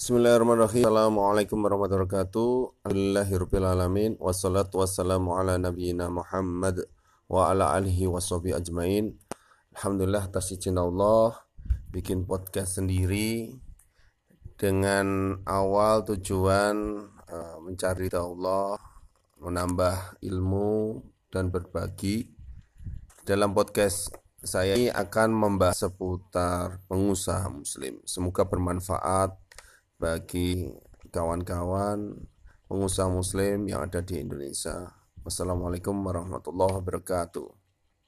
Bismillahirrahmanirrahim. Assalamualaikum warahmatullahi wabarakatuh. Alhamdulillahirrahmanirrahim. Wassalatu wassalamu ala nabiyyina Muhammad wa ala alihi wa ajmain. Alhamdulillah atas Allah bikin podcast sendiri dengan awal tujuan uh, mencari Allah, menambah ilmu dan berbagi. Dalam podcast saya ini akan membahas seputar pengusaha muslim. Semoga bermanfaat bagi kawan-kawan pengusaha muslim yang ada di Indonesia. Wassalamualaikum warahmatullahi wabarakatuh.